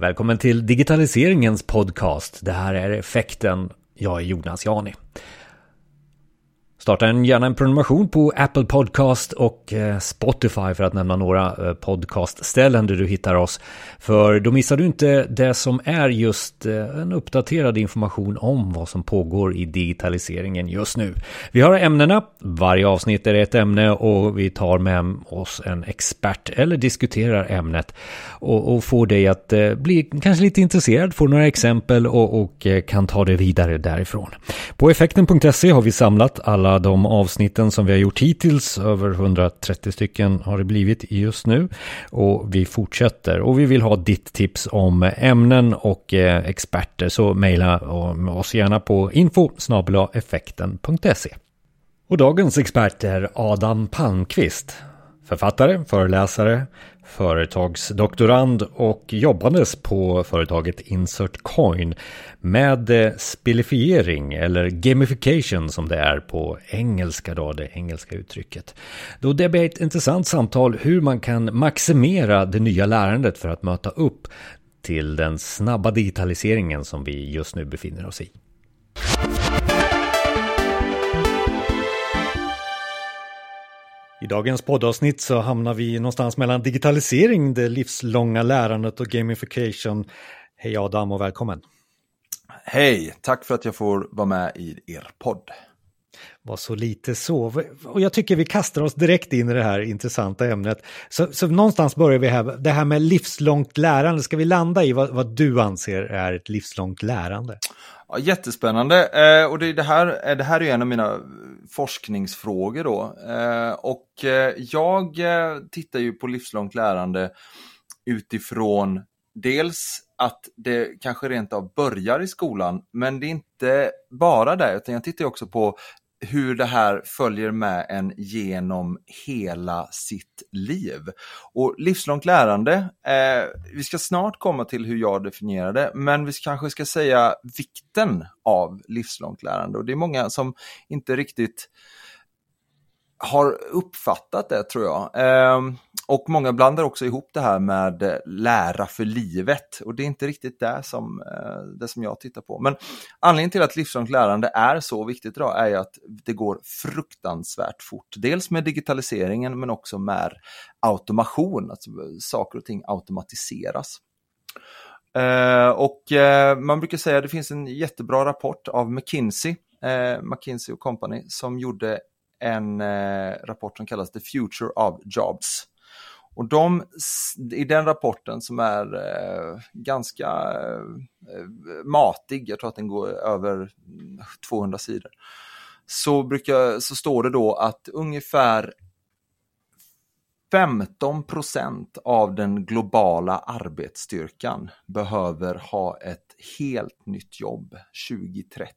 Välkommen till digitaliseringens podcast. Det här är Effekten. Jag är Jonas Jani. Starta en, gärna en prenumeration på Apple Podcast och eh, Spotify för att nämna några eh, podcastställen där du hittar oss. För då missar du inte det som är just eh, en uppdaterad information om vad som pågår i digitaliseringen just nu. Vi har ämnena, varje avsnitt är ett ämne och vi tar med oss en expert eller diskuterar ämnet och, och får dig att bli kanske lite intresserad, får några exempel och, och kan ta det vidare därifrån. På effekten.se har vi samlat alla de avsnitten som vi har gjort hittills. Över 130 stycken har det blivit just nu. Och vi fortsätter. Och vi vill ha ditt tips om ämnen och eh, experter. Så mejla oss gärna på info effekten.se. Och dagens expert är Adam Palmqvist. Författare, föreläsare, företagsdoktorand och jobbandes på företaget Insert Coin med eh, spelifiering eller gamification som det är på engelska då, det engelska uttrycket. Då det blir ett intressant samtal hur man kan maximera det nya lärandet för att möta upp till den snabba digitaliseringen som vi just nu befinner oss i. I dagens poddavsnitt så hamnar vi någonstans mellan digitalisering, det livslånga lärandet och gamification. Hej Adam och välkommen! Hej, tack för att jag får vara med i er podd. Var så lite så. Och jag tycker vi kastar oss direkt in i det här intressanta ämnet. Så, så någonstans börjar vi här, det här med livslångt lärande, ska vi landa i vad, vad du anser är ett livslångt lärande? Ja, jättespännande. Eh, och det, det, här, eh, det här är en av mina forskningsfrågor då. Eh, och eh, jag eh, tittar ju på livslångt lärande utifrån dels att det kanske rent av börjar i skolan, men det är inte bara det, utan jag tittar också på hur det här följer med en genom hela sitt liv. Och livslångt lärande, eh, vi ska snart komma till hur jag definierar det, men vi kanske ska säga vikten av livslångt lärande. Och det är många som inte riktigt har uppfattat det tror jag. Ehm, och många blandar också ihop det här med lära för livet och det är inte riktigt det som, eh, det som jag tittar på. Men anledningen till att livslångt lärande är så viktigt idag är ju att det går fruktansvärt fort. Dels med digitaliseringen men också med automation, alltså saker och ting automatiseras. Eh, och eh, man brukar säga att det finns en jättebra rapport av McKinsey, McKinsey och Company som gjorde en eh, rapport som kallas The Future of Jobs. Och de, i den rapporten som är eh, ganska eh, matig, jag tror att den går över 200 sidor, så, brukar, så står det då att ungefär 15% av den globala arbetsstyrkan behöver ha ett helt nytt jobb 2030.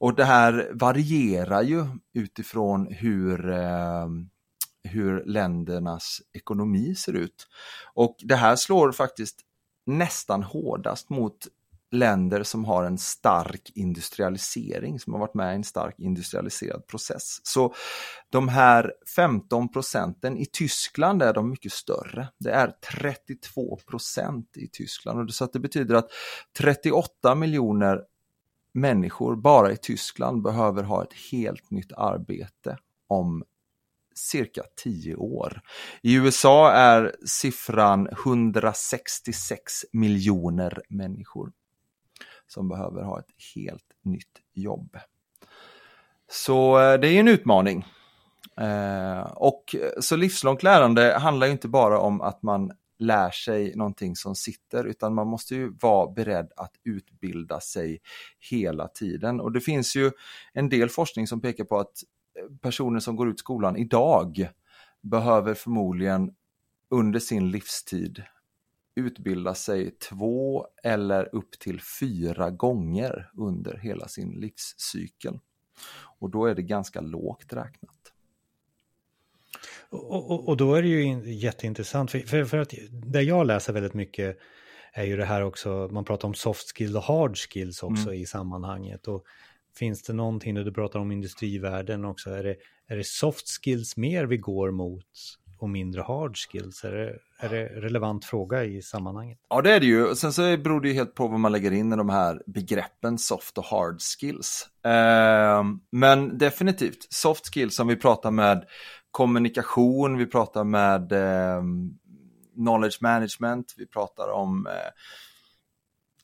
Och det här varierar ju utifrån hur eh, hur ländernas ekonomi ser ut. Och det här slår faktiskt nästan hårdast mot länder som har en stark industrialisering, som har varit med i en stark industrialiserad process. Så de här 15 procenten i Tyskland är de mycket större. Det är 32 procent i Tyskland. Så att det betyder att 38 miljoner människor bara i Tyskland behöver ha ett helt nytt arbete om cirka 10 år. I USA är siffran 166 miljoner människor som behöver ha ett helt nytt jobb. Så eh, det är en utmaning. Eh, och så livslångt lärande handlar inte bara om att man lär sig någonting som sitter utan man måste ju vara beredd att utbilda sig hela tiden. Och det finns ju en del forskning som pekar på att eh, personer som går ut skolan idag behöver förmodligen under sin livstid utbilda sig två eller upp till fyra gånger under hela sin livscykel. Och då är det ganska lågt räknat. Och, och, och då är det ju jätteintressant, för, för, för, att det jag läser väldigt mycket är ju det här också, man pratar om soft skills och hard skills också mm. i sammanhanget. Och Finns det någonting, när du pratar om industrivärlden också, är det, är det soft skills mer vi går mot? och mindre hard skills? Är det, är det relevant fråga i sammanhanget? Ja, det är det ju. Sen så beror det ju helt på vad man lägger in i de här begreppen soft och hard skills. Eh, men definitivt, soft skills som vi pratar med kommunikation, vi pratar med eh, knowledge management, vi pratar om eh,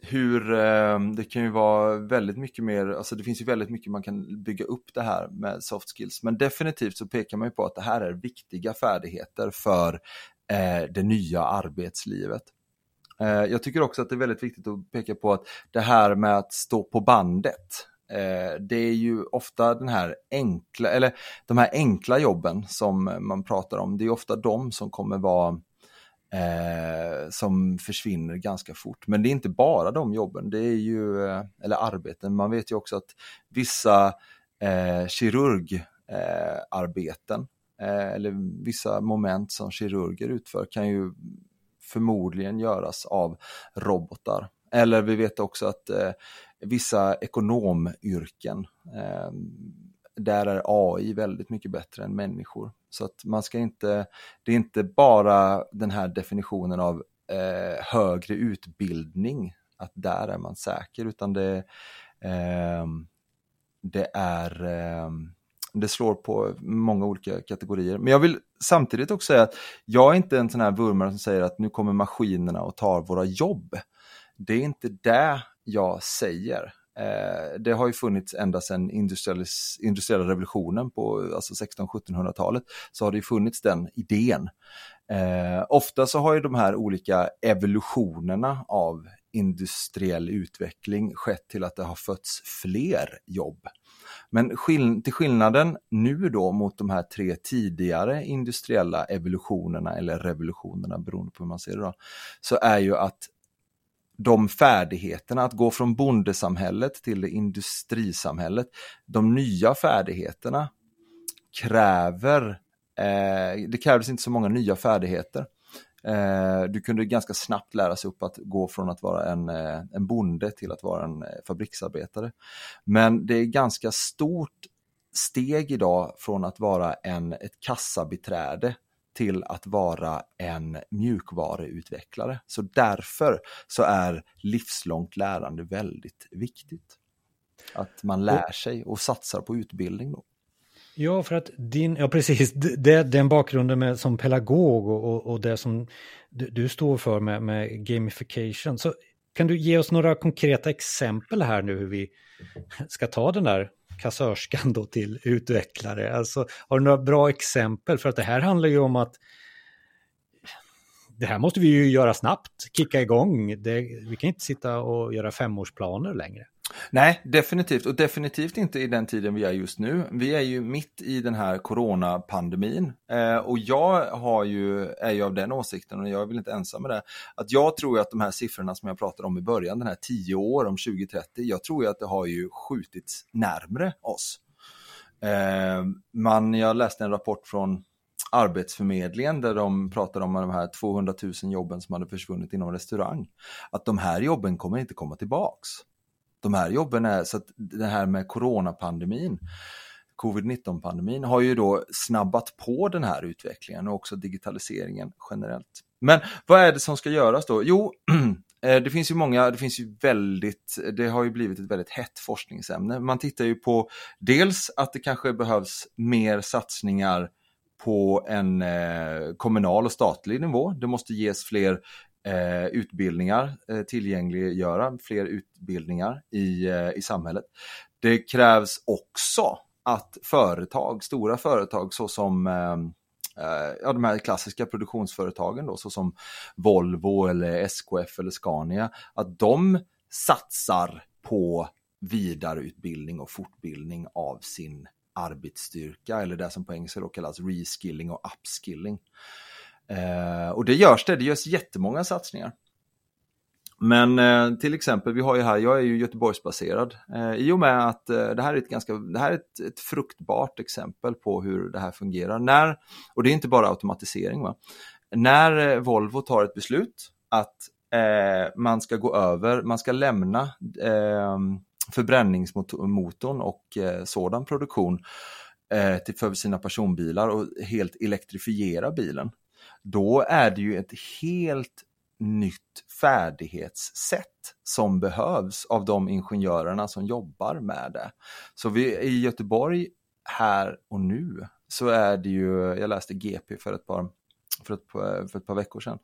hur eh, det kan ju vara väldigt mycket mer, alltså det finns ju väldigt mycket man kan bygga upp det här med soft skills. Men definitivt så pekar man ju på att det här är viktiga färdigheter för eh, det nya arbetslivet. Eh, jag tycker också att det är väldigt viktigt att peka på att det här med att stå på bandet, Eh, det är ju ofta den här enkla, eller de här enkla jobben som man pratar om, det är ofta de som kommer vara eh, som försvinner ganska fort. Men det är inte bara de jobben, det är ju, eh, eller arbeten, man vet ju också att vissa eh, kirurgarbeten eh, eh, eller vissa moment som kirurger utför kan ju förmodligen göras av robotar. Eller vi vet också att eh, vissa ekonomyrken, eh, där är AI väldigt mycket bättre än människor. Så att man ska inte, det är inte bara den här definitionen av eh, högre utbildning, att där är man säker, utan det, eh, det är eh, det slår på många olika kategorier. Men jag vill samtidigt också säga att jag är inte en sån här vurmare som säger att nu kommer maskinerna och tar våra jobb. Det är inte det jag säger. Eh, det har ju funnits ända sedan industriella revolutionen på alltså 1600-1700-talet så har det ju funnits den idén. Eh, ofta så har ju de här olika evolutionerna av industriell utveckling skett till att det har fötts fler jobb. Men skill till skillnaden nu då mot de här tre tidigare industriella evolutionerna eller revolutionerna beroende på hur man ser det då, så är ju att de färdigheterna, att gå från bondesamhället till det industrisamhället, de nya färdigheterna kräver, eh, det krävdes inte så många nya färdigheter. Eh, du kunde ganska snabbt lära sig upp att gå från att vara en, eh, en bonde till att vara en eh, fabriksarbetare. Men det är ganska stort steg idag från att vara en, ett kassabiträde till att vara en mjukvaruutvecklare. Så därför så är livslångt lärande väldigt viktigt. Att man lär sig och satsar på utbildning. Då. Ja, för att din, ja precis, det, den bakgrunden med, som pedagog och, och, och det som du, du, står för med, med gamification. Så kan du ge oss några konkreta exempel här nu hur vi ska ta den där kassörskan då till utvecklare? Alltså, har du några bra exempel? För att det här handlar ju om att det här måste vi ju göra snabbt, kicka igång. Det, vi kan inte sitta och göra femårsplaner längre. Nej, definitivt. Och definitivt inte i den tiden vi är just nu. Vi är ju mitt i den här coronapandemin. Eh, och jag har ju, är ju av den åsikten, och jag är väl inte ensam med det, att jag tror att de här siffrorna som jag pratade om i början, den här 10 år om 2030, jag tror ju att det har ju skjutits närmre oss. Eh, man, jag läste en rapport från Arbetsförmedlingen där de pratade om de här 200 000 jobben som hade försvunnit inom restaurang. Att de här jobben kommer inte komma tillbaks de här jobben är, så att det här med coronapandemin, covid-19-pandemin har ju då snabbat på den här utvecklingen och också digitaliseringen generellt. Men vad är det som ska göras då? Jo, eh, det finns ju många, det finns ju väldigt, det har ju blivit ett väldigt hett forskningsämne. Man tittar ju på dels att det kanske behövs mer satsningar på en eh, kommunal och statlig nivå. Det måste ges fler eh, utbildningar, eh, tillgängliggöra fler utbildningar i, eh, i samhället. Det krävs också att företag, stora företag såsom ehm, eh, ja, de här klassiska produktionsföretagen då, såsom Volvo eller SKF eller Scania, att de satsar på vidareutbildning och fortbildning av sin arbetsstyrka eller det som på engelska då kallas reskilling och upskilling. Eh, och det görs det, det görs jättemånga satsningar. Men eh, till exempel, vi har ju här, jag är ju Göteborgsbaserad, eh, i och med att eh, det här är ett ganska, det här är ett, ett, fruktbart exempel på hur det här fungerar. När, och det är inte bara automatisering, va? när eh, Volvo tar ett beslut att eh, man ska gå över, man ska lämna ehm, förbränningsmotorn och eh, sådan produktion eh, till, för sina personbilar och helt elektrifiera bilen, då är det ju ett helt nytt färdighetssätt som behövs av de ingenjörerna som jobbar med det. Så vi, i Göteborg här och nu så är det ju, jag läste GP för ett par, för ett, för ett par veckor sedan,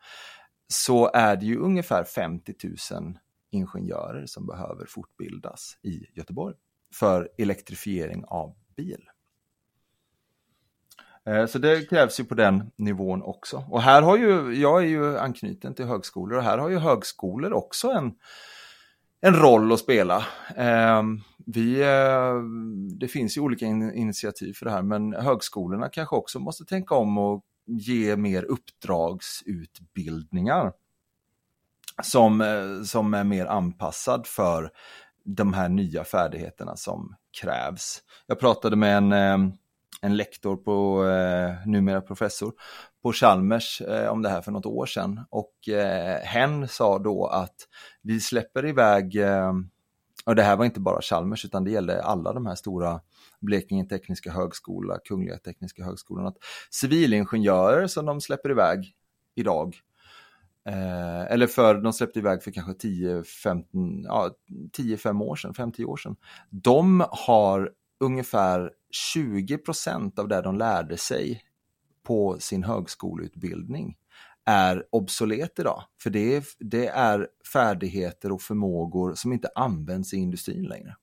så är det ju ungefär 50 000 ingenjörer som behöver fortbildas i Göteborg för elektrifiering av bil. Eh, så det krävs ju på den nivån också. Och här har ju, jag är ju anknuten till högskolor och här har ju högskolor också en, en roll att spela. Ehm, vi, eh, det finns ju olika initiativ för det här men högskolorna kanske också måste tänka om och ge mer uppdragsutbildningar som, eh, som är mer anpassad för de här nya färdigheterna som krävs. Jag pratade med en, eh, en lektor på, eh, numera professor, på Chalmers eh, om det här för något år sedan och eh, hen sa då att vi släpper iväg, eh, och det här var inte bara Chalmers utan det gällde alla de här stora Blekinge Tekniska Högskola, Kungliga Tekniska Högskolan, att civilingenjörer som de släpper iväg idag Eh, eller för, de släppte iväg för kanske 10-15 ja, 10, år sedan, 5-10 år sedan. De har ungefär 20 procent av det de lärde sig på sin högskoleutbildning är obsolet idag. För det är, det är färdigheter och förmågor som inte används i industrin längre.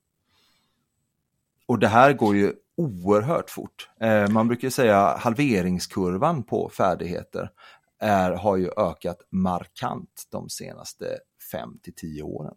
Och det här går ju oerhört fort. Eh, man brukar säga halveringskurvan på färdigheter är, har ju ökat markant de senaste 5 till 10 åren.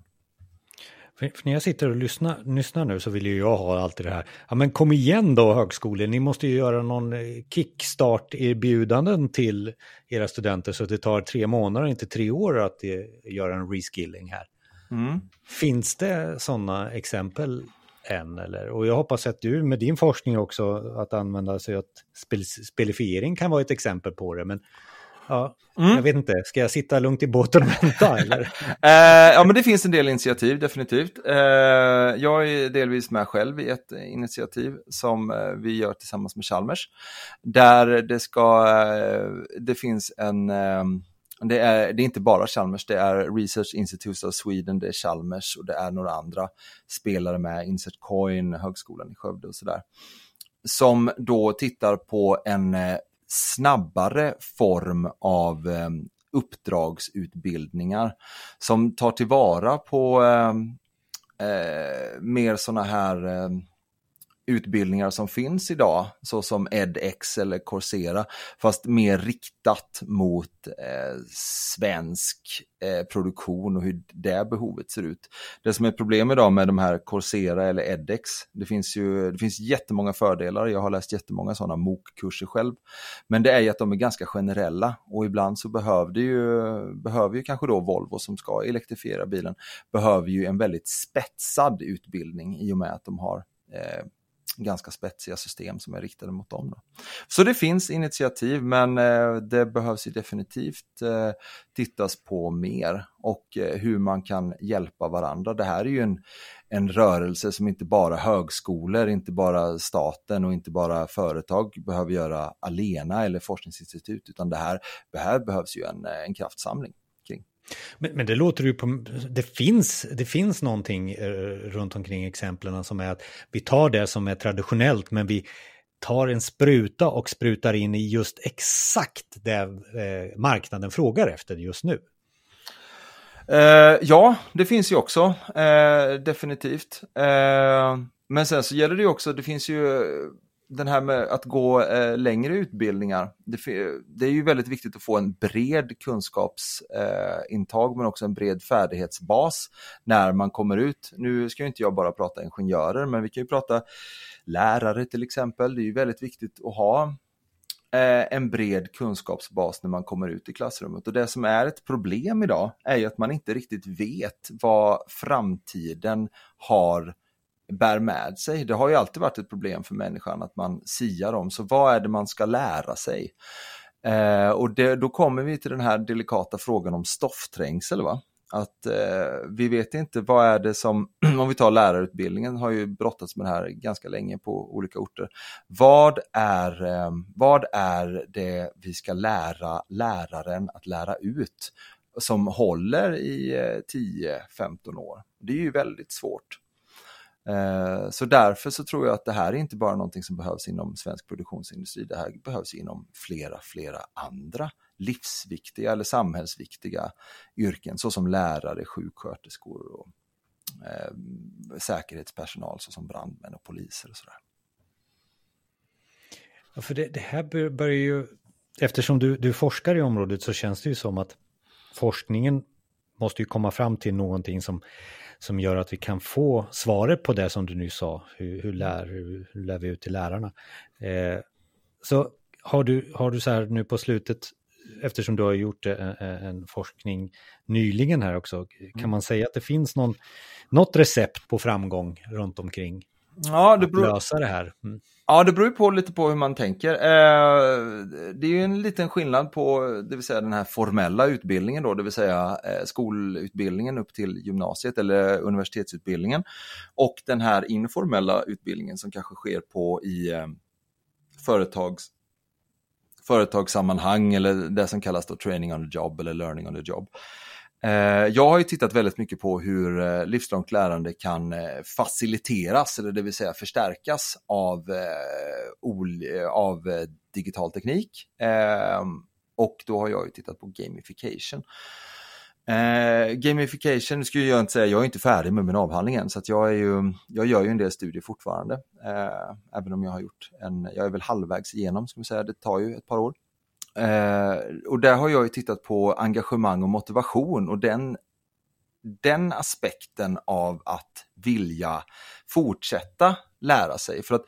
För, för, när jag sitter och lyssnar, lyssnar nu så vill ju jag ha alltid det här. Ja men kom igen då högskolor, ni måste ju göra någon eh, kickstart-erbjudanden till era studenter så att det tar tre månader, inte tre år att eh, göra en reskilling här. Mm. Finns det sådana exempel än? Eller? Och jag hoppas att du med din forskning också att använda sig av spel, spelifiering kan vara ett exempel på det. Men Ja, mm. Jag vet inte, ska jag sitta lugnt i båten och vänta eller? eh, ja men det finns en del initiativ definitivt. Eh, jag är delvis med själv i ett initiativ som eh, vi gör tillsammans med Chalmers. Där det ska, eh, det finns en eh, det är, det är inte bara Chalmers, det är Research Institute of Sweden, det är Chalmers och det är några andra spelare med, Insert Coin, Högskolan i Skövde och sådär. Som då tittar på en snabbare form av eh, uppdragsutbildningar som tar tillvara på eh, eh, mer sådana här eh, utbildningar som finns idag, såsom edX eller Coursera, fast mer riktat mot eh, svensk eh, produktion och hur det behovet ser ut. Det som är problem idag med de här Coursera eller edX, det finns ju det finns jättemånga fördelar, jag har läst jättemånga sådana MOOC-kurser själv, men det är ju att de är ganska generella och ibland så behöver ju, behöver ju kanske då Volvo som ska elektrifiera bilen, behöver ju en väldigt spetsad utbildning i och med att de har eh, ganska spetsiga system som är riktade mot dem. Då. Så det finns initiativ men eh, det behövs ju definitivt eh, tittas på mer och eh, hur man kan hjälpa varandra. Det här är ju en, en rörelse som inte bara högskolor, inte bara staten och inte bara företag behöver göra alena eller forskningsinstitut utan det här, det här behövs ju en, en kraftsamling. Men, men, det låter ju på, det finns, det finns någonting eh, runt omkring exemplen som är att vi tar det som är traditionellt men vi tar en spruta och sprutar in i just exakt det eh, marknaden frågar efter just nu. Uh, ja, det finns ju också, uh, definitivt. Uh, men sen så gäller det ju också, det finns ju den här med att gå eh, längre utbildningar, det, det, är ju väldigt viktigt att få en bred kunskapsintag eh, men också en bred färdighetsbas när man kommer ut. Nu ska ju inte jag bara prata ingenjörer men vi kan ju prata lärare till exempel. Det är ju väldigt viktigt att ha eh, en bred kunskapsbas när man kommer ut i klassrummet. Och det som är ett problem idag är ju att man inte riktigt vet vad framtiden har bär med sig. Det har ju alltid varit ett problem för människan att man siar om, så vad är det man ska lära sig? Eh, och det, då kommer vi till den här delikata frågan om stoffträngsel. Va? Att eh, vi vet inte vad är det som, om vi tar lärarutbildningen, har ju brottats med det här ganska länge på olika orter. Vad är, eh, vad är det vi ska lära läraren att lära ut som håller i eh, 10-15 år? Det är ju väldigt svårt. Eh, så därför så tror jag att det här är inte bara någonting som behövs inom svensk produktionsindustri, det här behövs inom flera, flera andra livsviktiga eller samhällsviktiga yrken såsom lärare, sjuksköterskor och eh, säkerhetspersonal såsom brandmän och poliser och sådär. Ja, för det, det här börjar ju, eftersom du, du forskar i området så känns det ju som att forskningen måste ju komma fram till någonting som, som gör att vi kan få svaret på det som du nu sa, hur, hur, lär, hur lär vi ut till lärarna. Eh, så har du, har du så här nu på slutet eftersom du har gjort en, eh, eh, en forskning nyligen här också, kan mm. man säga att det finns någon, något recept på framgång runt omkring? Ja, det beror... Att lösa det här? Mm. Ja, det beror ju på lite på hur man tänker. Eh, det är ju en liten skillnad på, det vill säga den här formella utbildningen då, det vill säga eh, skolutbildningen upp till gymnasiet eller universitetsutbildningen och den här informella utbildningen som kanske sker på i eh, företags företagssammanhang eller det som kallas då training on the job eller learning on the job. Eh, jag har ju tittat väldigt mycket på hur eh, livslångt lärande kan eh, faciliteras, eller det vill säga förstärkas av, av digital teknik. Ehm, och då har jag ju tittat på gamification. Eh, gamification, skulle jag inte säga, jag är inte färdig med min avhandling än, så att jag, är ju, jag gör ju en del studier fortfarande. Eh, även om jag har gjort en, jag är väl halvvägs igenom, ska vi säga, det tar ju ett par år. Eh, och där har jag ju tittat på engagemang och motivation och den, den aspekten av att vilja fortsätta lära sig. För att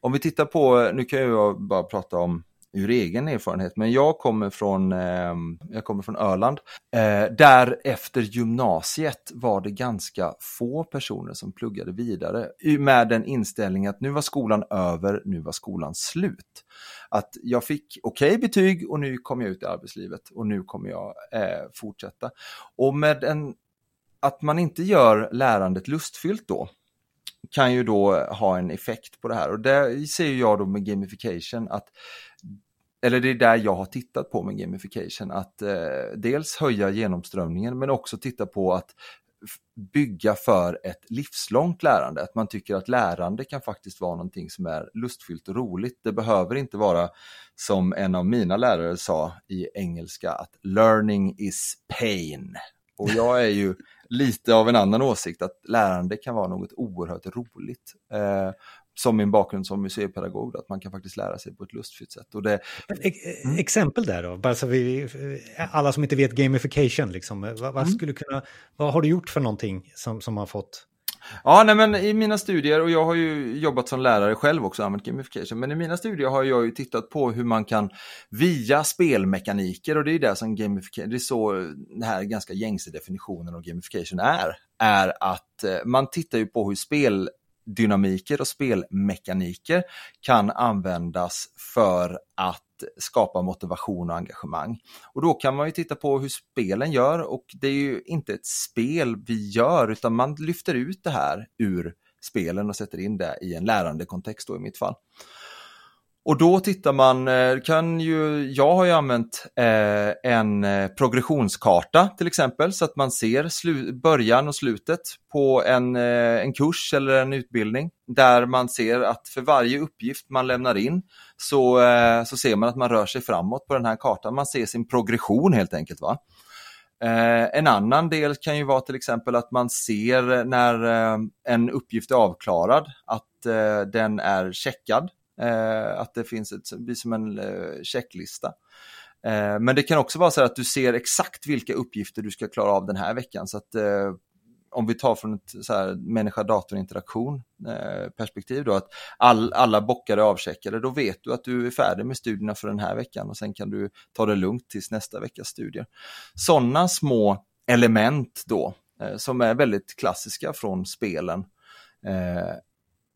om vi tittar på, nu kan jag bara prata om ur egen erfarenhet, men jag kommer från, eh, jag kommer från Öland. Eh, där efter gymnasiet var det ganska få personer som pluggade vidare med den inställningen att nu var skolan över, nu var skolan slut. Att jag fick okej okay betyg och nu kom jag ut i arbetslivet och nu kommer jag eh, fortsätta. Och med en, att man inte gör lärandet lustfyllt då, kan ju då ha en effekt på det här och det ser jag då med gamification att eller det är där jag har tittat på med gamification, att eh, dels höja genomströmningen men också titta på att bygga för ett livslångt lärande. Att man tycker att lärande kan faktiskt vara någonting som är lustfyllt och roligt. Det behöver inte vara som en av mina lärare sa i engelska att learning is pain. Och jag är ju lite av en annan åsikt att lärande kan vara något oerhört roligt. Eh, som min bakgrund som museipedagog, att man kan faktiskt lära sig på ett lustfyllt sätt. Och det... mm. Exempel där då, bara så vi, alla som inte vet gamification, liksom, vad, vad mm. skulle kunna, vad har du gjort för någonting som, som har fått Ja, nej, men i mina studier, och jag har ju jobbat som lärare själv också, använt gamification, men i mina studier har jag ju tittat på hur man kan via spelmekaniker, och det är det som gamification, det är så den här ganska gängse definitionen av gamification är, är att eh, man tittar ju på hur speldynamiker och spelmekaniker kan användas för att skapa motivation och engagemang. Och då kan man ju titta på hur spelen gör och det är ju inte ett spel vi gör utan man lyfter ut det här ur spelen och sätter in det i en lärandekontext då i mitt fall. Och då tittar man, eh, kan ju, jag har ju använt eh, en eh, progressionskarta till exempel så att man ser slu, början och slutet på en, eh, en kurs eller en utbildning där man ser att för varje uppgift man lämnar in så, eh, så ser man att man rör sig framåt på den här kartan. Man ser sin progression helt enkelt. va. Eh, en annan del kan ju vara till exempel att man ser när eh, en uppgift är avklarad att den är checkad Eh, att det finns ett, det blir som en eh, checklista. Eh, men det kan också vara så att du ser exakt vilka uppgifter du ska klara av den här veckan. Så att eh, om vi tar från ett människa-dator-interaktion eh, perspektiv då, att all, alla bockar är avcheckade, då vet du att du är färdig med studierna för den här veckan och sen kan du ta det lugnt tills nästa veckas studier. Sådana små element då, eh, som är väldigt klassiska från spelen,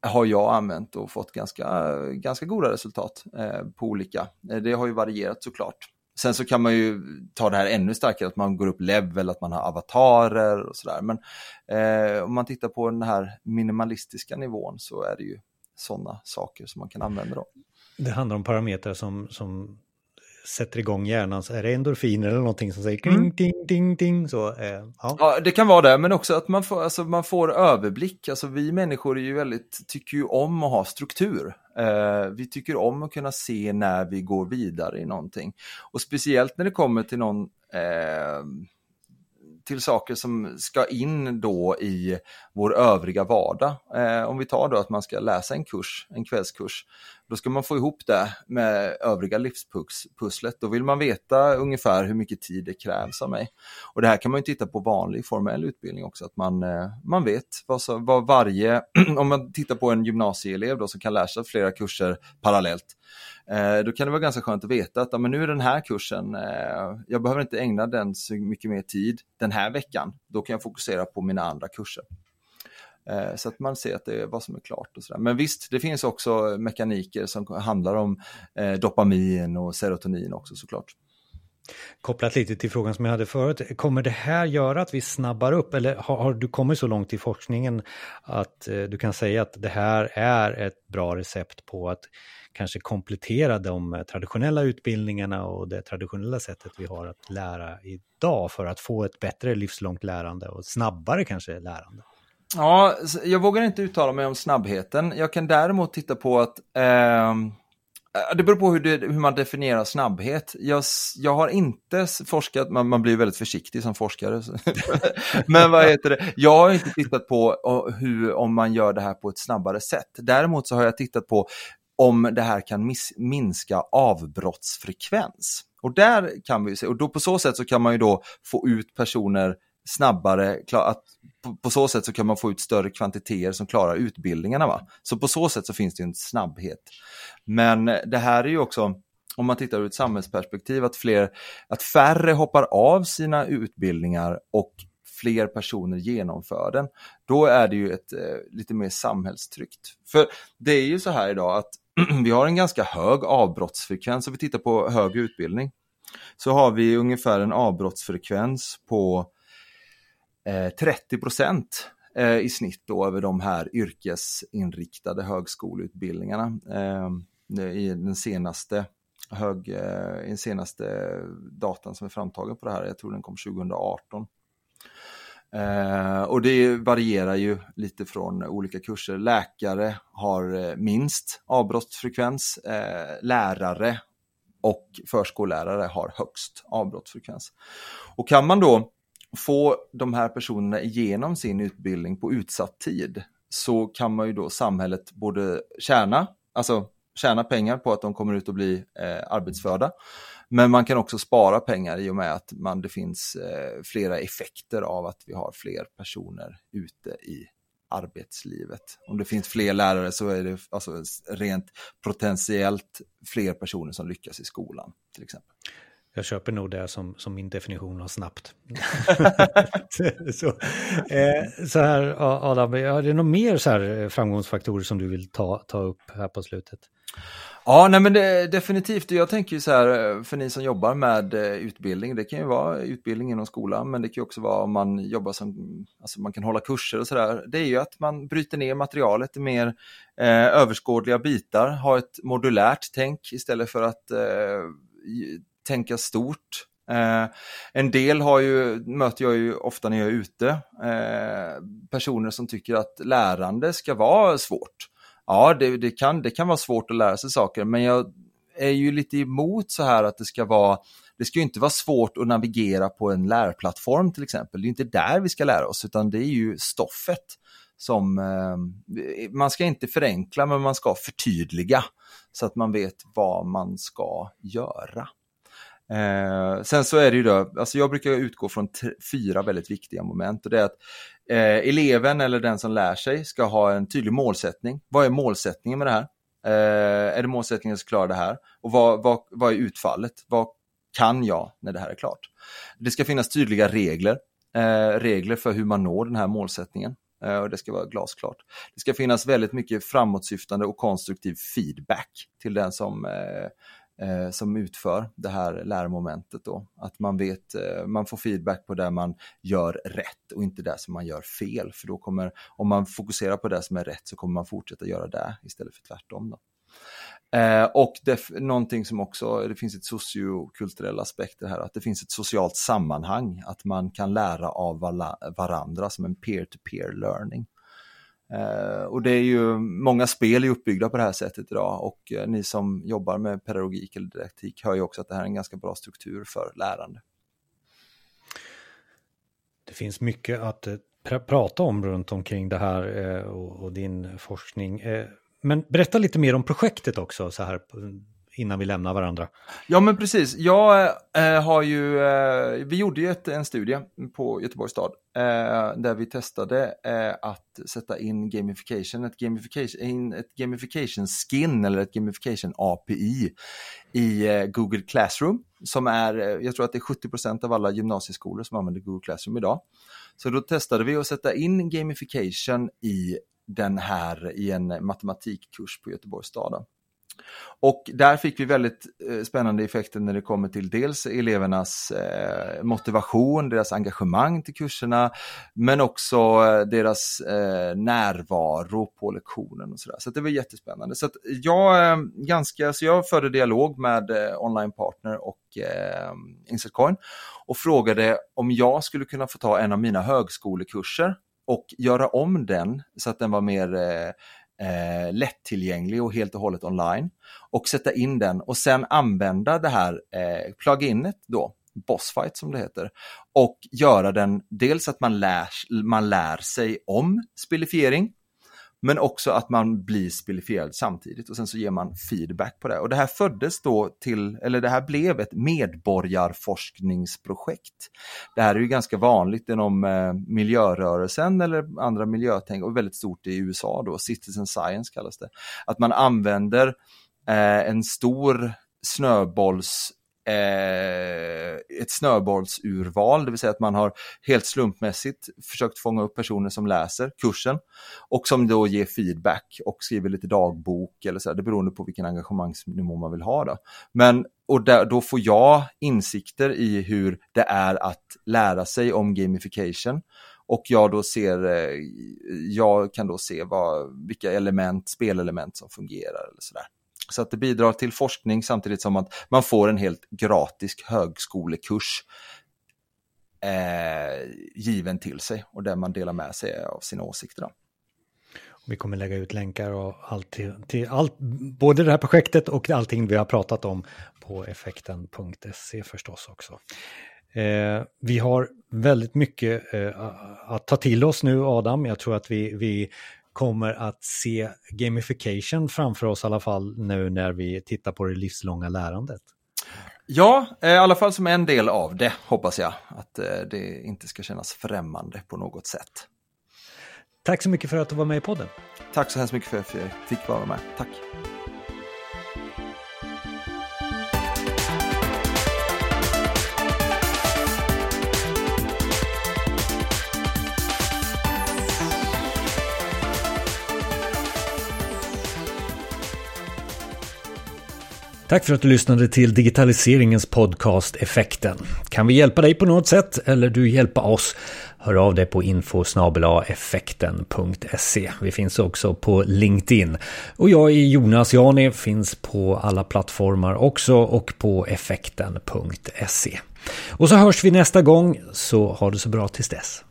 har jag använt och fått ganska, ganska goda resultat eh, på olika. Eh, det har ju varierat såklart. sen så kan man ju ta det här ännu starkare, att man går upp level, att man har avatarer och sådär. Men eh, om man tittar på den här minimalistiska nivån så är det ju sådana saker som man kan använda då. Det handlar om parametrar som, som sätter igång hjärnan, så är det endorfiner eller någonting som säger kling, mm. ding, ding, ding. Så, eh, ja. ja. det kan vara det, men också att man får, alltså, man får överblick. Alltså, vi människor är ju väldigt, tycker ju om att ha struktur. Eh, vi tycker om att kunna se när vi går vidare i någonting. Och speciellt när det kommer till någon eh, till saker som ska in då i vår övriga vardag. Eh, om vi tar då att man ska läsa en kurs, en kvällskurs, då ska man få ihop det med övriga livspusslet. Då vill man veta ungefär hur mycket tid det krävs av mig. Och det här kan man ju titta på vanlig formell utbildning också, att man, eh, man vet vad, så, vad varje, om man tittar på en gymnasieelev då som kan läsa flera kurser parallellt, eh, då kan det vara ganska skönt att veta att ja, men nu är den här kursen, eh, jag behöver inte ägna den så mycket mer tid den här veckan, då kan jag fokusera på mina andra kurser. Eh, så att man ser att det är vad som är klart och sådär. Men visst, det finns också mekaniker som handlar om eh, dopamin och serotonin också såklart. Kopplat lite till frågan som jag hade förut, kommer det här göra att vi snabbar upp eller har, har du kommit så långt i forskningen att eh, du kan säga att det här är ett bra recept på att kanske komplettera de traditionella utbildningarna och det traditionella sättet vi har att lära idag för att få ett bättre livslångt lärande och snabbare kanske lärande? Ja, jag vågar inte uttala mig om snabbheten. Jag kan däremot titta på att ehm, eh, det beror på hur, det, hur, man definierar snabbhet. Jag, jag har inte forskat, man, man, blir väldigt försiktig som forskare. Men vad heter det? Jag har inte tittat på hur, om man gör det här på ett snabbare sätt. Däremot så har jag tittat på om det här kan miss, minska avbrottsfrekvens. Och där kan vi se, och då på så sätt så kan man ju då få ut personer snabbare, att på, på, så sätt så kan man få ut större kvantiteter som klarar utbildningarna. Va? Så på så sätt så finns det en snabbhet. Men det här är ju också, om man tittar ur ett samhällsperspektiv, att, fler, att färre hoppar av sina utbildningar och fler personer genomför den, då är det ju ett eh, lite mer samhällstryckt. För det är ju så här idag att vi har en ganska hög avbrottsfrekvens, om vi tittar på högre utbildning, så har vi ungefär en avbrottsfrekvens på Eh, 30 procent eh, i snitt då över de här yrkesinriktade högskoleutbildningarna eh, i den senaste hög, i den senaste datan som är framtagen på det här, jag tror den kom 2018. Och det varierar ju lite från olika kurser. Läkare har minst avbrottsfrekvens, lärare och förskollärare har högst avbrottsfrekvens. Och kan man då få de här personerna igenom sin utbildning på utsatt tid så kan man ju då samhället både tjäna, alltså tjäna pengar på att de kommer ut och blir eh, arbetsförda. Men man kan också spara pengar i och med att man, det finns eh, flera effekter av att vi har fler personer ute i arbetslivet. Om det finns fler lärare så är det alltså rent potentiellt fler personer som lyckas i skolan till exempel. Jag köper nog det som, som min definition av snabbt. så, eh, så här Adam, är det några mer så här eh, framgångsfaktorer som du vill ta, ta upp här på slutet? Ja, nej men det, definitivt. Jag tänker ju så här, eh, för ni som jobbar med eh, utbildning, det kan ju vara utbildning inom skolan, men det kan också vara om man jobbar som, alltså man kan hålla kurser och sådär. Det är ju att man bryter ner materialet i mer eh, överskådliga bitar, har ett modulärt tänk istället för att eh, tänka stort. Eh, en del har ju, möter jag ju ofta när jag är ute, eh, personer som tycker att lärande ska vara svårt. Ja, det, det, kan, det kan vara svårt att lära sig saker, men jag är ju lite emot så här att det ska vara det ska ju inte vara svårt att navigera på en lärplattform till exempel. Det är inte där vi ska lära oss, utan det är ju stoffet som eh, man ska inte förenkla, men man ska förtydliga så att man vet vad man ska göra. Eh, sen så är det ju då, alltså jag brukar utgå från fyra väldigt viktiga moment och det är att eh, eleven eller den som lär sig ska ha en tydlig målsättning. Vad är målsättningen med det här? Eh, är det målsättningen att klara det här? Och vad, vad, vad är utfallet? Vad kan jag när det här är klart? Det ska finnas tydliga regler, eh, regler för hur man når den här målsättningen. Eh, och det ska vara glasklart. Det ska finnas väldigt mycket framåtsyftande och konstruktiv feedback till den som eh, eh, som utför det här lärmomentet då. Att man vet, eh, man får feedback på det man gör rätt och inte det som man gör fel. För då kommer, om man fokuserar på det som är rätt så kommer man fortsätta göra det istället för tvärtom. Då. Eh, och det, någonting som också, det finns ett sociokulturell aspekt här, att det finns ett socialt sammanhang, att man kan lära av varandra som en peer-to-peer -peer learning. Eh, och det är ju, många spel är uppbyggda på det här sättet idag och eh, ni som jobbar med pedagogik eller didaktik hör ju också att det här är en ganska bra struktur för lärande. Det finns mycket att eh, pr prata om runt omkring det här och, och, din forskning. Men berätta lite mer om projektet också så här innan vi lämnar varandra. Ja men precis, jag eh, har ju, eh, vi gjorde ju ett, en studie på Göteborgs stad eh, där vi testade eh, att sätta in gamification, ett gamification, ett gamification skin eller ett gamification API i eh, Google Classroom som är, eh, jag tror att det är 70% av alla gymnasieskolor som använder Google Classroom idag. Så då testade vi att sätta in gamification i den här i en matematikkurs på Göteborgs stad. Och där fick vi väldigt eh, spännande effekter när det kommer till dels elevernas eh, motivation, deras engagemang till kurserna, men också eh, deras närvaro på lektionen och sådär. Så det var jättespännande. Så jag, ganska, så jag förde dialog med Online Partner och eh, Insetcoin och frågade om jag skulle kunna få ta en av mina högskolekurser och göra om den så att den var mer eh, lättillgänglig och helt och hållet online och sätta in den och sen använda det här eh, pluginet då, Bossfight som det heter, och göra den dels att man lär, man lär sig om spelifiering men också att man blir spelifierad samtidigt och sen så ger man feedback på det. Och det här föddes då till, eller det här blev ett medborgarforskningsprojekt. Det här är ju ganska vanligt inom eh, miljörörelsen eller andra miljötänk och väldigt stort i USA då, citizen science kallas det. Att man använder eh, en stor snöbolls Eh, ett snöbollsurval, det vill säga att man har helt slumpmässigt försökt fånga upp personer som läser kursen och som då ger feedback och skriver lite dagbok eller så, här, det beroende på vilken engagemangsnivå man vill ha. Då. Men och där, då får jag insikter i hur det är att lära sig om gamification och jag då ser, eh, jag kan då se vad, vilka element, spelelement som fungerar eller sådär. Så att det bidrar till forskning samtidigt som att man får en helt gratis högskolekurs eh, given till sig och där man delar med sig av sina åsikter. Då. Vi kommer lägga ut länkar och allt till, till allt, både det här projektet och allting vi har pratat om på effekten.se förstås också. Eh, vi har väldigt mycket eh, att ta till oss nu Adam. Jag tror att vi, vi kommer att se gamification framför oss i alla fall nu när vi tittar på det livslånga lärandet. Ja, eh, i alla fall som en del av det hoppas jag. Att eh, det inte ska kännas främmande på något sätt. Tack så mycket för att du var med i podden. Tack så hemskt mycket för att jag fick vara med. Tack. Tack för att du lyssnade till digitaliseringens podcast Effekten. Kan vi hjälpa dig på något sätt eller du hjälpa oss? Hör av dig på info effekten.se. Vi finns också på LinkedIn. Och jag är Jonas Jani, finns på alla plattformar också och på effekten.se. Och så hörs vi nästa gång, så ha det så bra tills dess.